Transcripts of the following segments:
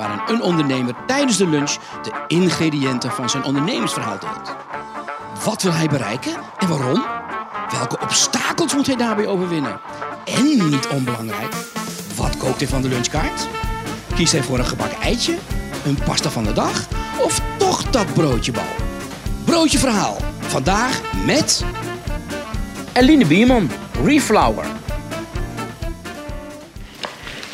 waarin een ondernemer tijdens de lunch de ingrediënten van zijn ondernemersverhaal deelt. Wat wil hij bereiken en waarom? Welke obstakels moet hij daarbij overwinnen? En niet onbelangrijk, wat koopt hij van de lunchkaart? Kiest hij voor een gebakken eitje, een pasta van de dag of toch dat broodjebal? Broodje Verhaal. Vandaag met Eline Bierman, Reflower.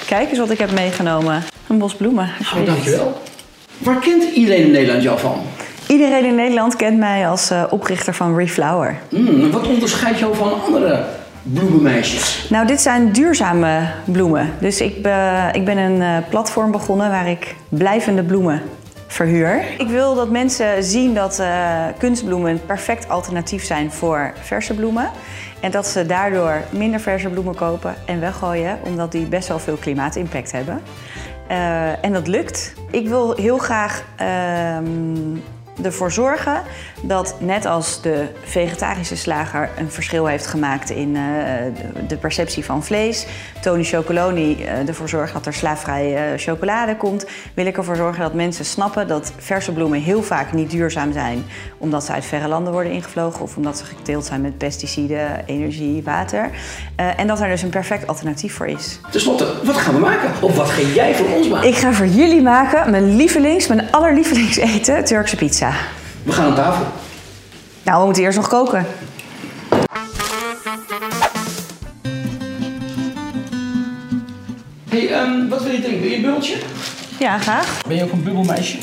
Kijk eens wat ik heb meegenomen. Een bos bloemen. Oh, dankjewel. Waar kent iedereen in Nederland jou van? Iedereen in Nederland kent mij als eh, oprichter van Reflower. Hmm, wat onderscheidt jou van andere bloemenmeisjes? Nou, dit zijn duurzame bloemen. Dus ik, be- ik ben een eh, platform begonnen waar ik blijvende bloemen verhuur. Ik wil dat mensen zien dat eh, kunstbloemen een perfect alternatief zijn voor verse bloemen. En dat ze daardoor minder verse bloemen kopen en weggooien, omdat die best wel veel klimaatimpact hebben. Eh, en dat lukt. Ik wil heel graag ehm, ervoor zorgen dat net als de vegetarische slager een verschil heeft gemaakt in eh, de- perceptie van vlees, Tony Chocoloni eh, ervoor zorgt dat er slaafvrije eh, chocolade komt, wil ik ervoor zorgen dat mensen snappen dat verse bloemen heel vaak niet duurzaam zijn, omdat ze uit verre landen worden ingevlogen of omdat ze geteeld zijn met pesticiden, energie, water. En dat er dus een perfect alternatief voor is. Ten slotte, wat gaan we maken? Of wat ga jij voor ons maken? Ik ga voor jullie maken mijn lievelings, mijn allerlievelingseten, Turkse pizza. We gaan aan tafel. Nou, we moeten eerst nog koken. hey, ehm, wat wil je drinken? Wil je een bubbeltje? Ja, graag. Ben je ook een bubbelmeisje?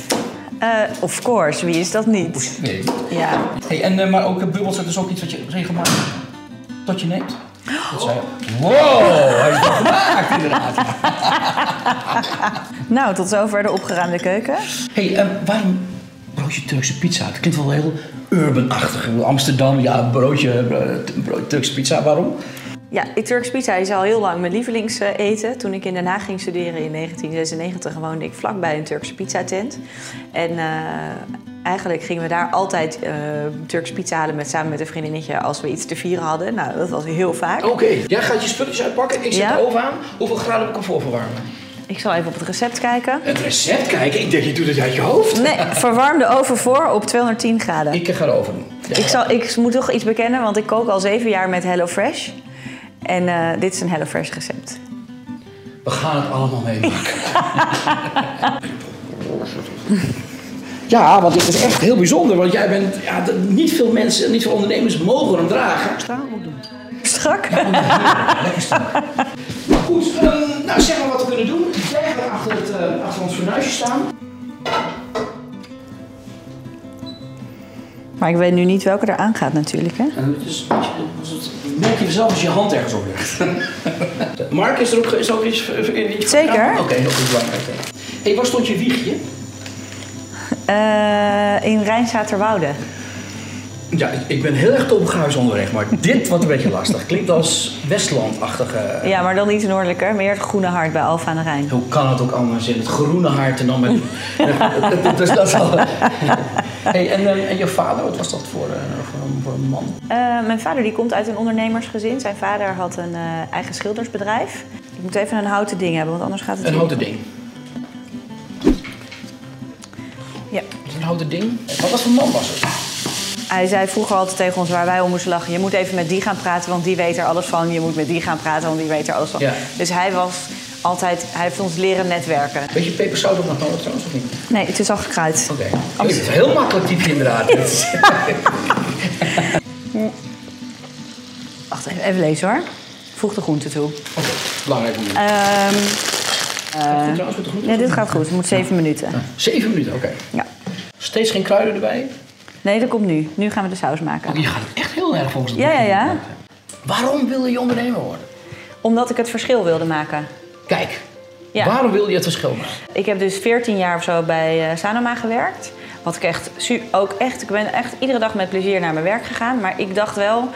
Eh, of course, wie is dat niet? Nee. Ja. Hey, en, eh, maar ook uh, bubbels, dat is ook iets wat je regelmatig tot je neemt? Dat zei. Wow, hij is wel gemaakt inderdaad. Nou, tot zover de opgeruimde keuken. hey, waarom broodje Turkse pizza? Het klinkt wel heel urban-achtig. Amsterdam, ja, broodje, bro- broodje Turkse pizza. Waarom? Ja, Turkse pizza is al heel lang mijn lievelingseten. Toen ik in Den Haag ging studeren in 1996 woonde ik vlakbij een Turkse pizzatent. En eh, eigenlijk gingen we daar altijd eh Turkse pizza halen met, samen met een vriendinnetje als we iets te vieren hadden. Nou, dat was heel vaak. Oké, jij gaat je spulletjes uitpakken. Ik zet Ja. de oven aan. Hoeveel graden moet ik hem voorverwarmen? Ik zal even op het recept kijken. Het recept kijken? Ik denk, je doet het uit je hoofd. Nee, verwarm de oven voor op 210 graden. Ik ga de oven doen. Ja. Ik, zal, ik moet toch iets bekennen, want ik kook al zeven jaar met HelloFresh. En eh, dit is een HelloFresh recept. We gaan het allemaal meemaken. ja, want dit is echt heel bijzonder. Want jij bent... Ja, niet veel mensen, niet veel ondernemers mogen hem dragen. Moet doen. Strak? Lekker staan. Maar goed, nou zeg maar wat we kunnen doen. Jij gaat achter, het, eh, achter ons fornuisje staan. Maar ik weet nu niet welke er aangaat natuurlijk, hè? En het is, merk je zelf als je hand ergens op legt. Mark, is er ook, is er ook iets, iets Zeker. Oké, heel goed belangrijk. Hé, hey, waar stond je wiegje? Eh, in Rijnzaterwoude. Ja, ik, ik ben heel erg topgehuis onderweg, maar dit wordt een beetje lastig. Klinkt als Westlandachtige. Ja, maar dan iets noordelijker. Meer het Groene Hart bij Alfa aan de Rijn. Hoe kan het ook anders in het groene hart en dan met. dus dat is al. Hey, en, eh, en je vader, wat was dat voor, eh, voor, een- voor een man? Eh, mijn vader die komt uit een ondernemersgezin. Zijn vader had een eh, eigen schildersbedrijf. Ik moet even een houten ding hebben, want anders gaat het Een houten ding. Ja. Is het een houten ding? Wat wat voor man was het? Hij zei vroeger altijd tegen ons waar wij om moesten lachen... je moet even met die gaan praten, want die weet er alles van. Je moet met die gaan praten, want die weet er alles van. Ja. Dus hij was altijd... Hij heeft ons leren netwerken. Beetje peperzout op nog nodig trouwens, of niet? Nee, het is al gekruid. Oké. Oh, dit is een heel makkelijk typje inderdaad. Wacht even, even lezen hoor. Voeg de groente toe. Oké, belangrijk moment. Het goed de groente? nee, dit gaat goed. Het moet zeven minuten. Zeven minuten, oké. Ja. Steeds geen kruiden erbij? Nee, dat komt nu. Nu gaan we de saus maken. Oh, je gaat echt heel erg volgens de Ja, ja, ja. Waarom wilde je ondernemer worden? Omdat ik het verschil wilde maken. Kijk, Ja. waarom wilde je het verschil maken? Ik heb dus 14 jaar of zo bij eh, Sanoma gewerkt. Wat ik echt ook echt, ik ben echt iedere dag met plezier naar mijn werk gegaan. Maar ik dacht wel,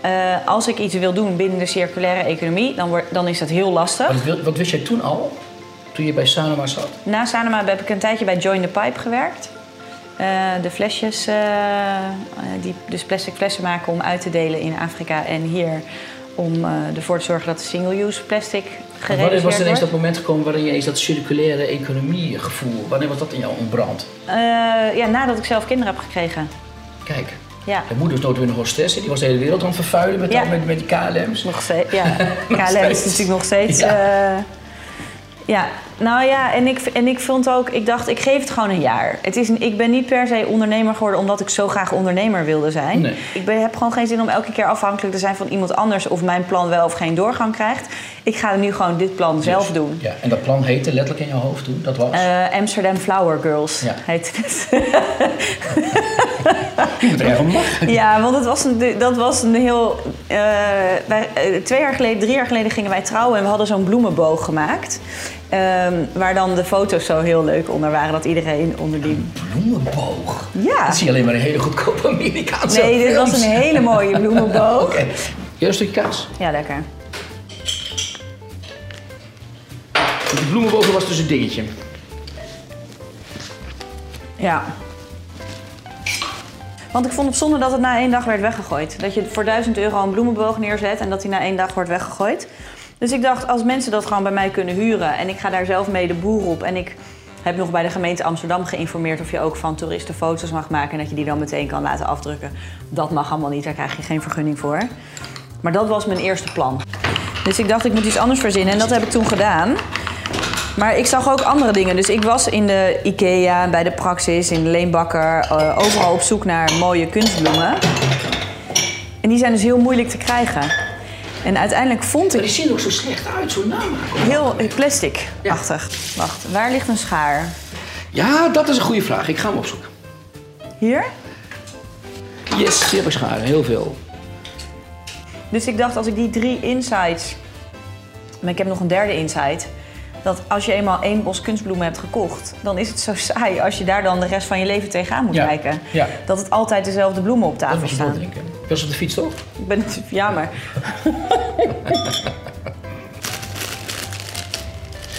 eh, als ik iets wil doen binnen de circulaire economie, dan, dan is dat heel lastig. Wat, wat wist jij toen al? Toen je bij Sanoma zat? Na Sanoma heb ik een tijdje bij Join the Pipe gewerkt. Eh, de flesjes, eh, eh, die dus plastic flessen maken om uit te delen in Afrika en hier. Om ervoor te zorgen dat de single-use plastic Wanneer gereduceerd was er ineens dat moment gekomen waarin je eens dat circulaire economie gevoel, wanneer was dat in jou ontbrand? Ja, nadat ik zelf kinderen heb gekregen. Kijk, Ja, je moeder is nooit weer hostessen, die was de hele wereld aan het vervuilen met, Ja. met, met die KLM's. nog steeds. Ja, KLM is natuurlijk nog steeds. Ja. ja, nou ja, en ik, en ik vond ook, ik dacht, ik geef het gewoon een jaar. Het is, ik ben niet per se ondernemer geworden omdat ik zo graag ondernemer wilde zijn. Nee. Ik ben, heb gewoon geen zin om elke keer afhankelijk te zijn van iemand anders of mijn plan wel of geen doorgang krijgt. Ik ga nu gewoon dit plan zelf doen. Ja, en dat plan heette letterlijk in je hoofd toen, dat was? Eh, Amsterdam Flower Girls Ja. heet het. Ja, want het was een, dat was een heel. eh, wij, eh, twee jaar geleden, drie jaar geleden gingen wij trouwen en we hadden zo'n bloemenboog gemaakt. Ehm, waar dan de foto's zo heel leuk onder waren, dat iedereen onder die. Bloemenboog. Ja. Dat zie je alleen maar in hele goedkope Amerikaanse Nee, dit was een hele mooie bloemenboog. Oké. Jij een stukje kaas? Ja, lekker. Die bloemenboog was dus een dingetje. Ja. Want ik vond het zonde dat het na één dag werd weggegooid. Dat je voor 1000 euro een bloemenboog neerzet en dat die na één dag wordt weggegooid. Dus ik dacht, als mensen dat gewoon bij mij kunnen huren en ik ga daar zelf mee de boer op en ik heb nog bij de gemeente Amsterdam geïnformeerd of je ook van toeristen foto's mag maken en dat je die dan meteen kan laten afdrukken. Dat mag allemaal niet, daar krijg je geen vergunning voor. Maar dat was mijn eerste plan. Dus ik dacht, ik moet iets anders verzinnen en dat heb ik toen gedaan. Maar ik zag ook andere dingen. Dus ik was in de IKEA, bij de Praxis, in de Leenbakker, eh, overal op zoek naar mooie kunstbloemen. En die zijn dus heel moeilijk te krijgen. En uiteindelijk vond Maar ik die zien er ook zo slecht uit, zo'n naam. heel plastic-achtig. Wacht, waar ligt een schaar? Ja, dat is een goede vraag. Ik ga hem opzoeken. Hier? Yes, die heb ik scharen. Heel veel. Dus ik dacht, als ik die drie insights... Maar ik heb nog een derde insight. Dat als je eenmaal één bos kunstbloemen hebt gekocht... dan is het zo saai als je daar dan de rest van je leven tegenaan moet Ja, kijken. ja. Dat het altijd dezelfde bloemen op Dat tafel staan. Was op de fiets toch? Ik ben ja, maar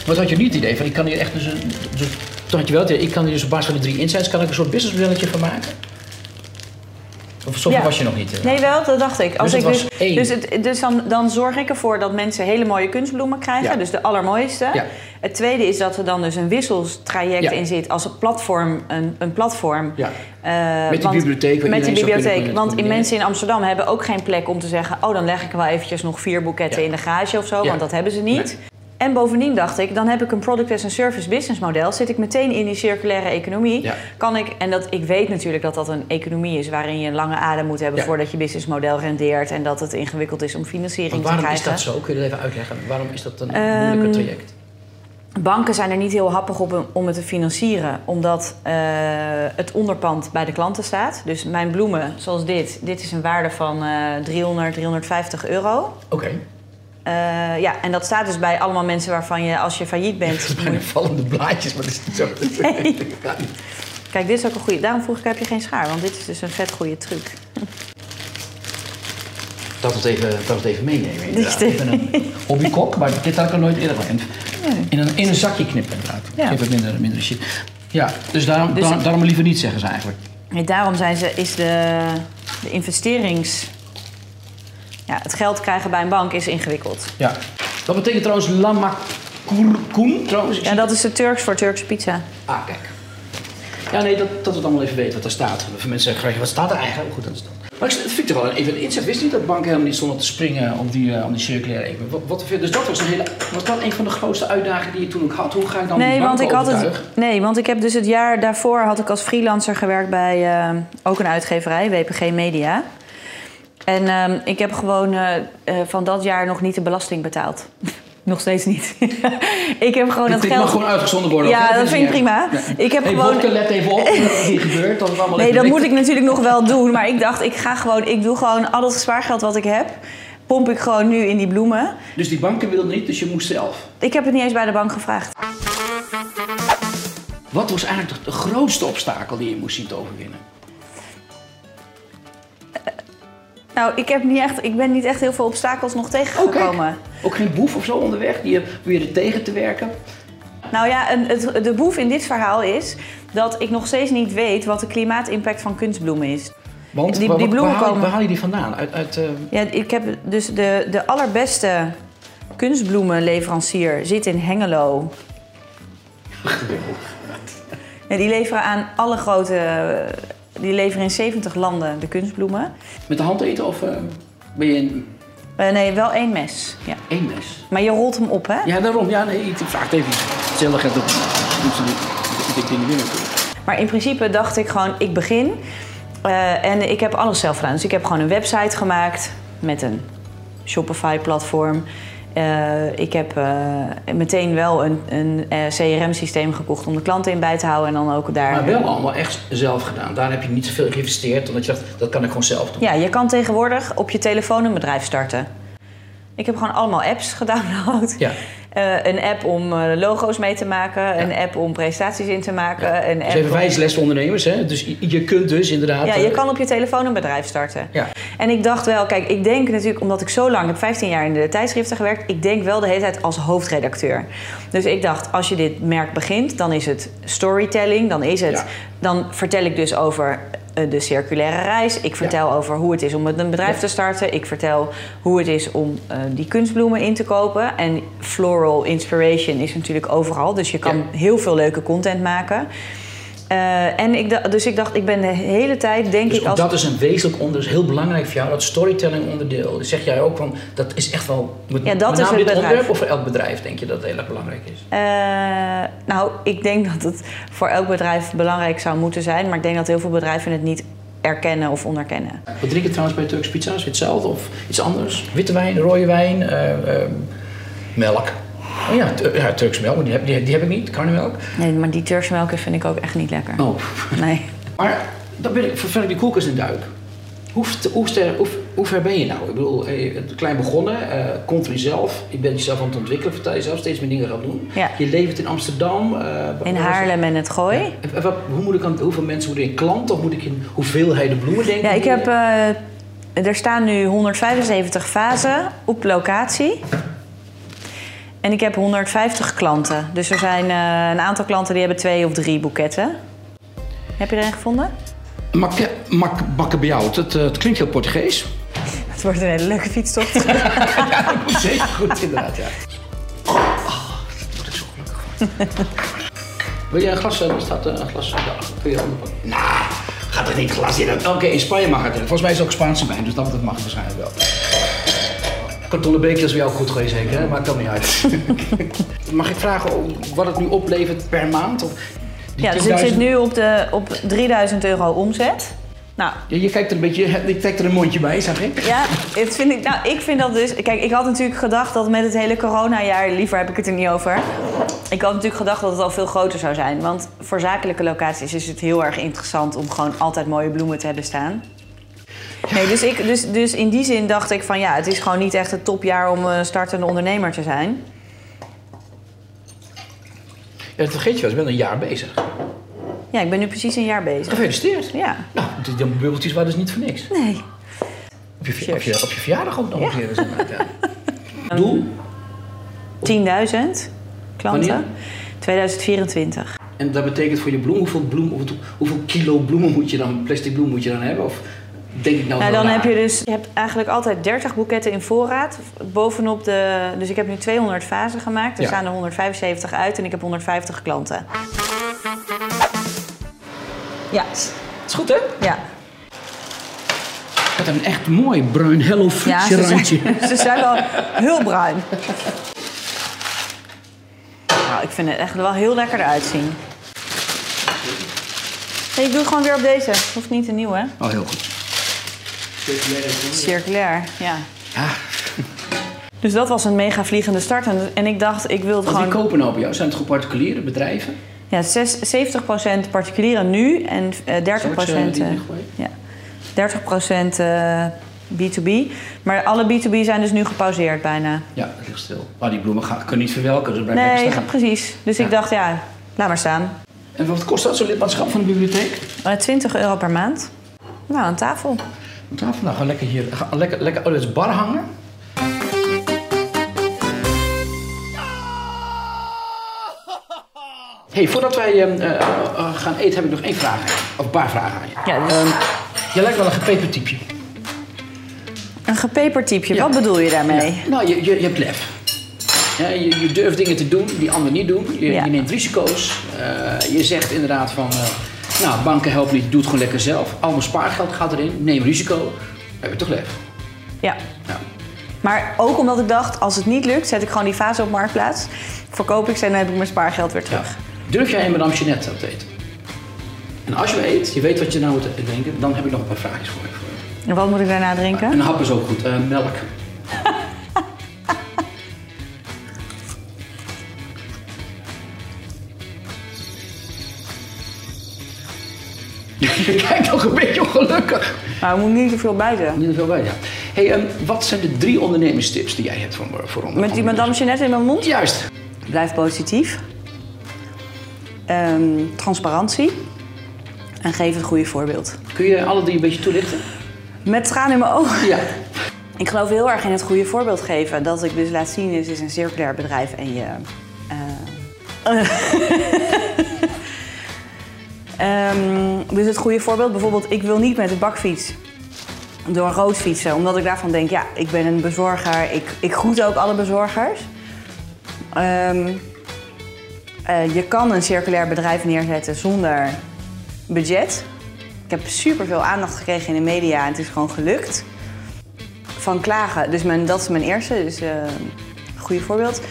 Maar had je niet het idee van, ik kan hier echt dus een... Dus, toen had je wel het idee, ik kan hier dus op basis van de drie insights, kan ik een soort businessmodelletje van maken? Of zover Ja. was je nog niet? eh? Nee, wel, dat dacht ik. Als Dus ik dus één. dus, het, dus dan, dan zorg ik ervoor dat mensen hele mooie kunstbloemen krijgen. Ja. Dus de allermooiste. Ja. Het tweede is dat er dan dus een wisseltraject Ja. in zit als een platform. Een, een platform. Ja. Eh, Met die bibliotheek Met zou bibliotheek. Want in mensen in Amsterdam hebben ook geen plek om te zeggen... oh, dan leg ik wel eventjes nog vier boeketten in de garage of zo. Want dat hebben ze niet. Nee. En bovendien dacht ik, dan heb ik een product as a service business model. Zit ik meteen in die circulaire economie. Ja. Kan ik, en dat, ik weet natuurlijk dat dat een economie is waarin je een lange adem moet hebben Ja. voordat je businessmodel rendeert. En dat het ingewikkeld is om financiering te waarom krijgen. is dat zo? Kun je dat even uitleggen? Waarom is dat een Ehm, moeilijker traject? Banken zijn er niet heel happig op om het te financieren, omdat eh, het onderpand bij de klanten staat. Dus mijn bloemen, zoals dit, dit is een waarde van eh 300, 350 euro. Oké. Eh, ja, en dat staat dus bij allemaal mensen waarvan je, als je failliet bent, Het zijn vallende blaadjes, maar dat is niet zo. Nee. Kijk, dit is ook een goede. Daarom vroeg ik, heb je geen schaar? Want dit is dus een vet goede truc. Dat het even, dat het even meenemen. inderdaad. Ik ben een hobbykok, maar dit had ik nog nooit eerder. In een, in een zakje knippen inderdaad. Ja. Het minder, minder shit. Ja, dus daarom, Dus- daar- daarom liever niet zeggen ze eigenlijk. Nee, daarom zijn ze, is de, de investerings... Ja, het geld krijgen bij een bank is ingewikkeld. Ja. Wat betekent trouwens lama koen trouwens? Ja, dat is de Turks voor Turkse pizza. Ah, kijk. Ja, nee, dat, dat we het allemaal even weten wat er staat. Veel mensen zeggen, wat staat er eigenlijk? Goed, dat is dat. Maar ik vind toch wel even een inzicht. Wist niet dat banken helemaal niet stonden te springen op die, op die circulaire economie. Wat, wat, dus dat was, een hele, was dat een van de grootste uitdagingen die je toen ook had? Hoe ga ik dan Nee want, ik had het, nee, want ik heb dus het jaar daarvoor had ik als freelancer gewerkt bij eh, ook een uitgeverij, WPG Media. En ehm, ik heb gewoon eh, eh, van dat jaar nog niet de belasting betaald. nog steeds niet. ik heb gewoon dat geld. mag gewoon uitgezonden worden. Ja, dat vind ik prima. Ja. Ik heb hey, gewoon- let even op dat het niet gebeurt. Dat allemaal Nee, dat moet ik natuurlijk nog wel doen. Maar ik dacht, ik ga gewoon, ik doe gewoon al het spaargeld wat ik heb, pomp ik gewoon nu in die bloemen. Dus die banken wilden niet, dus je moest zelf. Ik heb het niet eens bij de bank gevraagd. Wat was eigenlijk de grootste obstakel die je moest zien te overwinnen? Nou, ik, heb niet echt, ik ben niet echt heel veel obstakels nog tegengekomen. Ook geen boef of zo onderweg die je probeerde tegen te werken? Nou ja, een, het, de boef in dit verhaal is dat ik nog steeds niet weet wat de klimaatimpact van kunstbloemen is. Want Die- waar, die bloemen waar, haal, je- komen- waar haal je die vandaan? Uit, uit, eh, Ja, ik heb dus de, de allerbeste kunstbloemenleverancier zit in Hengelo. Ja, die leveren aan alle grote... Die leveren in 70 landen de kunstbloemen. met de hand eten of eh, ben je in Eh, nee, wel één mes. Ja. één mes? Maar je rolt hem op, hè? Ja, daarom. Ja, nee, ik vraag het even. Ze niet- Ik meer natuurlijk. Maar in principe dacht ik gewoon, ik begin. Eh, en ik heb alles zelf gedaan. Dus ik heb gewoon een website gemaakt met een Shopify-platform. Eh, ik heb eh, meteen wel een, een eh, CRM-systeem gekocht om de klanten in bij te houden. En dan ook daar... Maar wel allemaal echt zelf gedaan. Daar heb je niet zoveel geïnvesteerd, omdat je dacht, dat kan ik gewoon zelf doen. Ja, je kan tegenwoordig op je telefoon een bedrijf starten. Ik heb gewoon allemaal apps gedownload. Ja. Eh, een app om eh, logo's mee te maken, een app om presentaties in te maken, een Dus app even om- wijsles voor ondernemers, hè? Dus je- kunt dus inderdaad... Ja, je eh, kan op je telefoon een bedrijf starten. Ja. En ik dacht wel, kijk, ik denk natuurlijk, omdat ik zo lang, ik heb 15 jaar in de tijdschriften gewerkt, ik denk wel de hele tijd als hoofdredacteur. Dus ik dacht, als je dit merk begint, dan is het storytelling, dan is het, Ja. dan vertel ik dus over de circulaire reis. Ik vertel over hoe het is om een bedrijf Ja. te starten. Ik vertel hoe het is om eh, die kunstbloemen in te kopen. En floral inspiration is natuurlijk overal, dus je kan Ja. heel veel leuke content maken. Eh, en ik dacht, dus ik dacht, ik ben de hele tijd, denk Dus ik, als dat is een wezenlijk onderdeel, is heel belangrijk voor jou, dat storytelling onderdeel. Dat zeg jij ook van, dat is echt wel, met, Ja, dat is dit bedrijf. onderwerp of voor elk bedrijf denk je dat het heel erg belangrijk is? Eh, nou, ik denk dat het voor elk bedrijf belangrijk zou moeten zijn. Maar ik denk dat heel veel bedrijven het niet erkennen of onderkennen. Wat drink je trouwens bij Turks Pizza's? Hetzelfde of iets anders? Witte wijn, rode wijn, eh, melk. Oh ja, ja, Turks melk, die heb, die, die heb ik niet, karnemelk. Nee, maar die Turkse melk vind ik ook echt niet lekker. Oh. Nee. Maar dan ben ik, vervel ik die koelkast in duik. Hoe, hoe, ster- hoe, hoe ver ben je nou? Ik bedoel, eh, klein begonnen, eh komt van jezelf. Je bent jezelf aan het ontwikkelen, vertel jezelf steeds meer dingen gaan doen. Ja. Je leeft in Amsterdam. wat In? Haarlem en het Gooi. Ja. En wat- hoe moet ik aan, hoeveel mensen moet ik in klanten of moet ik in hoeveelheden bloemen denken? Ja, ik heb... er staan nu 175 vazen op locatie. En ik heb 150 klanten. Dus er zijn eh, een aantal klanten die hebben twee of drie boeketten. Heb je er een gevonden? Mak, mak, bakken bij jou, het, het, klinkt heel Portugees. Het wordt een hele leuke fietstocht. ja, dat zeker goed inderdaad, ja. Oh, daar word ik zo gelukkig van. Wil jij een glas? eh, Er staat eh, een glas. Ja, kun je ander pakken? Nou, gaat er niet glas in. Oké, in Spanje mag het. Volgens mij is het ook Spaanse wijn, dus dat, dat mag het waarschijnlijk wel. Kartonnen beker is bij jou goed geweest, zeker? Hè? Maakt dat niet uit. mag ik vragen om wat het nu oplevert per maand? Of die Ja, dus ik 10.000? zit nu op, de, op 3000 euro omzet. Nou, Ja, je kijkt er een beetje, je trekt er een mondje bij, zag ik. ja, het vind ik, nou, ik vind dat dus... Kijk, ik had natuurlijk gedacht dat met het hele coronajaar... Liever heb ik het er niet over. Ik had natuurlijk gedacht dat het al veel groter zou zijn. Want voor zakelijke locaties is het heel erg interessant... om gewoon altijd mooie bloemen te hebben staan. Nee, dus, ik, dus, dus in die zin dacht ik van... ja, het is gewoon niet echt het topjaar om een startende ondernemer te zijn. Ja, dat vergeet je wel, je bent een jaar bezig. Ja, ik ben nu precies een jaar bezig. Gefeliciteerd. Ja. Nou, die, bubbeltjes waren dus niet voor niks. Nee. Op je, op je, op je verjaardag ook nog een keer. eens Ja. Doel? 10.000 klanten. Wanneer? 2024. En dat betekent voor je bloem, hoeveel, bloem, hoeveel kilo bloemen moet je dan, plastic bloem moet je dan hebben? Of denk ik nou Nou, dan heb je dus je hebt eigenlijk altijd 30 boeketten in voorraad. Bovenop de. Dus ik heb nu 200 vazen gemaakt. Er Ja. staan er 175 uit en ik heb 150 klanten. Ja, is goed, hè? ja. Heeft een echt mooi bruin Hello Fresh randje. zijn, ze zijn wel heel bruin. Nou, ik vind het echt wel heel lekker eruit zien. Hey, ik doe het gewoon weer op deze. Hoeft niet een nieuwe, hè? Oh, heel goed. Circulair, ja. Ja, Dus dat was een mega vliegende start. En, en ik dacht, ik wil het want wie gewoon... kopen nou bij jou? Zijn het gewoon particuliere bedrijven? Ja, zes- 70% particulieren nu en eh, 30%, Zou ik, eh, die eh, weggooien? ja, 30% eh, B2B. Maar alle B2B zijn dus nu gepauzeerd bijna. Ja, dat ligt stil. Maar die bloemen gaan, kunnen niet verwelken, dus blijven Nee, staan. precies. Dus ik dacht, ja, laat maar staan. En wat kost dat, zo'n lidmaatschap van de bibliotheek? Eh, 20 euro per maand. Nou, aan tafel. Op tafel, nou, ga lekker hier, ga lekker, lekker, oh, dat is bar hangen. hey, voordat wij eh, eh, eh, gaan eten heb ik nog één vraag aan je. Of een paar vragen aan je. Ja, dus- Ehm, je lijkt wel een gepeperd typje. Een gepepertypje, Ja. wat bedoel je daarmee? Ja. Nou, je, je, je hebt lef. Ja, je, je durft dingen te doen die anderen niet doen. Je, je neemt risico's. Eh, je zegt inderdaad van... nou, banken helpen niet, doe het gewoon lekker zelf. Al mijn spaargeld gaat erin, neem risico. Heb je toch lef? Ja. Ja. Maar ook omdat ik dacht, als het niet lukt, zet ik gewoon die fase op marktplaats. Verkoop ik ze en dan heb ik mijn spaargeld weer terug. Durf jij een madame Jeanette te eten? En als je eet, je weet wat je nou moet drinken, dan heb ik nog een paar vraagjes voor je. voor je. En wat moet ik daarna drinken? Een hap is ook goed. Eh, melk. Maar er moet niet te veel bij zijn. Niet veel bij, ja. Hey, ehm, wat zijn de drie ondernemingstips die jij hebt voor, voor Met die madame Jeannette in mijn mond? Juist. Blijf positief. Ehm, transparantie. En geef het goede voorbeeld. Kun je alle drie een beetje toelichten? Met tranen in mijn ogen. Ja. Ik geloof heel erg in het goede voorbeeld geven. Dat ik dus laat zien, het is een circulair bedrijf en je... eh, Ehm, dus het goede voorbeeld, bijvoorbeeld, ik wil niet met de bakfiets door een rood fietsen. Omdat ik daarvan denk, ja, ik ben een bezorger. Ik, ik groet ook alle bezorgers. Ehm, eh, je kan een circulair bedrijf neerzetten zonder budget. Ik heb superveel aandacht gekregen in de media en het is gewoon gelukt. Van klagen, dus mijn, dat is mijn eerste, dus een goede voorbeeld.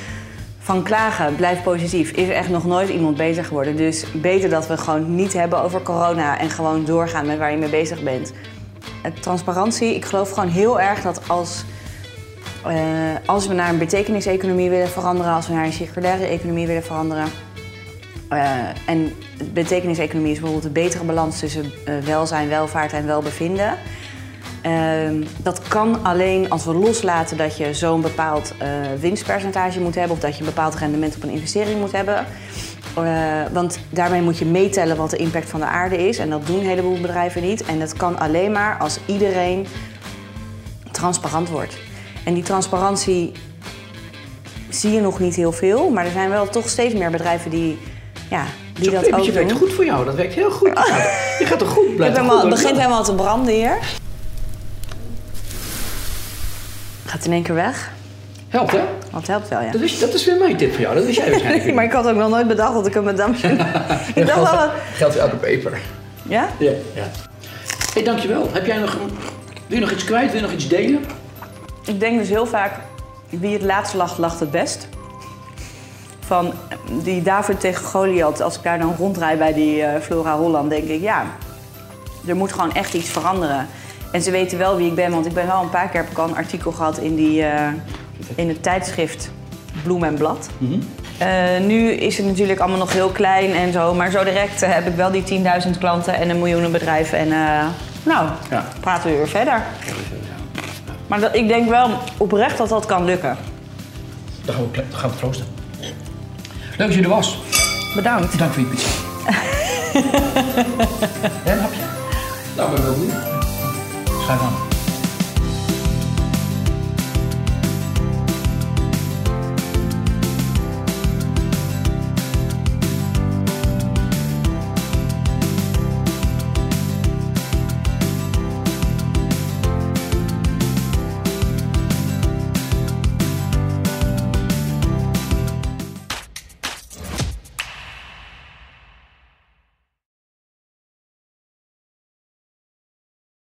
Van klagen, blijf positief, is er echt nog nooit iemand bezig geworden. Dus beter dat we gewoon niet hebben over corona en gewoon doorgaan met waar je mee bezig bent. Transparantie, ik geloof gewoon heel erg dat als, eh, als we naar een betekeniseconomie willen veranderen, als we naar een circulaire economie willen veranderen, eh, en betekeniseconomie is bijvoorbeeld een betere balans tussen eh, welzijn, welvaart en welbevinden. Ehm, dat kan alleen als we loslaten dat je zo'n bepaald eh, winstpercentage moet hebben of dat je een bepaald rendement op een investering moet hebben. Eh, want daarmee moet je meetellen wat de impact van de aarde is. En dat doen een heleboel bedrijven niet. En dat kan alleen maar als iedereen transparant wordt. En die transparantie zie je nog niet heel veel, maar er zijn wel toch steeds meer bedrijven die, ja, die dat ook pepertje werkt doen. goed voor jou. Dat werkt heel goed. Je gaat, er goed blijven. het begint helemaal te branden hier. Gaat in één keer weg. Helpt, hè? Dat helpt wel, ja. Dat is, dat is weer mijn tip voor jou. Dat wist jij waarschijnlijk maar ik had ook nog nooit bedacht dat ik een madame... ik dacht wel... Geldt voor elke peper. Ja? Ja. ja. hey, dankjewel. Heb jij nog, wil je nog iets kwijt? Wil je nog iets delen? Ik denk dus heel vaak, wie het laatst lacht, lacht het best. Van die David tegen Goliath, als ik daar dan rondrijd bij die eh, Flora Holland, denk ik, ja, er moet gewoon echt iets veranderen. En ze weten wel wie ik ben, want ik ben wel een paar keer heb ik al een artikel gehad in, die, eh, in het tijdschrift Bloem en Blad. Eh, nu is het natuurlijk allemaal nog heel klein en zo, maar zo direct eh, heb ik wel die 10.000 klanten en een miljoenenbedrijf. En eh, nou, Ja. praten we weer verder. Maar dat, ik denk wel oprecht dat dat kan lukken. Dan gaan we, dan gaan we troosten. Leuk dat je er was. Bedankt. Dank voor je pizza. en een hapje? Nou, ben wel 开上了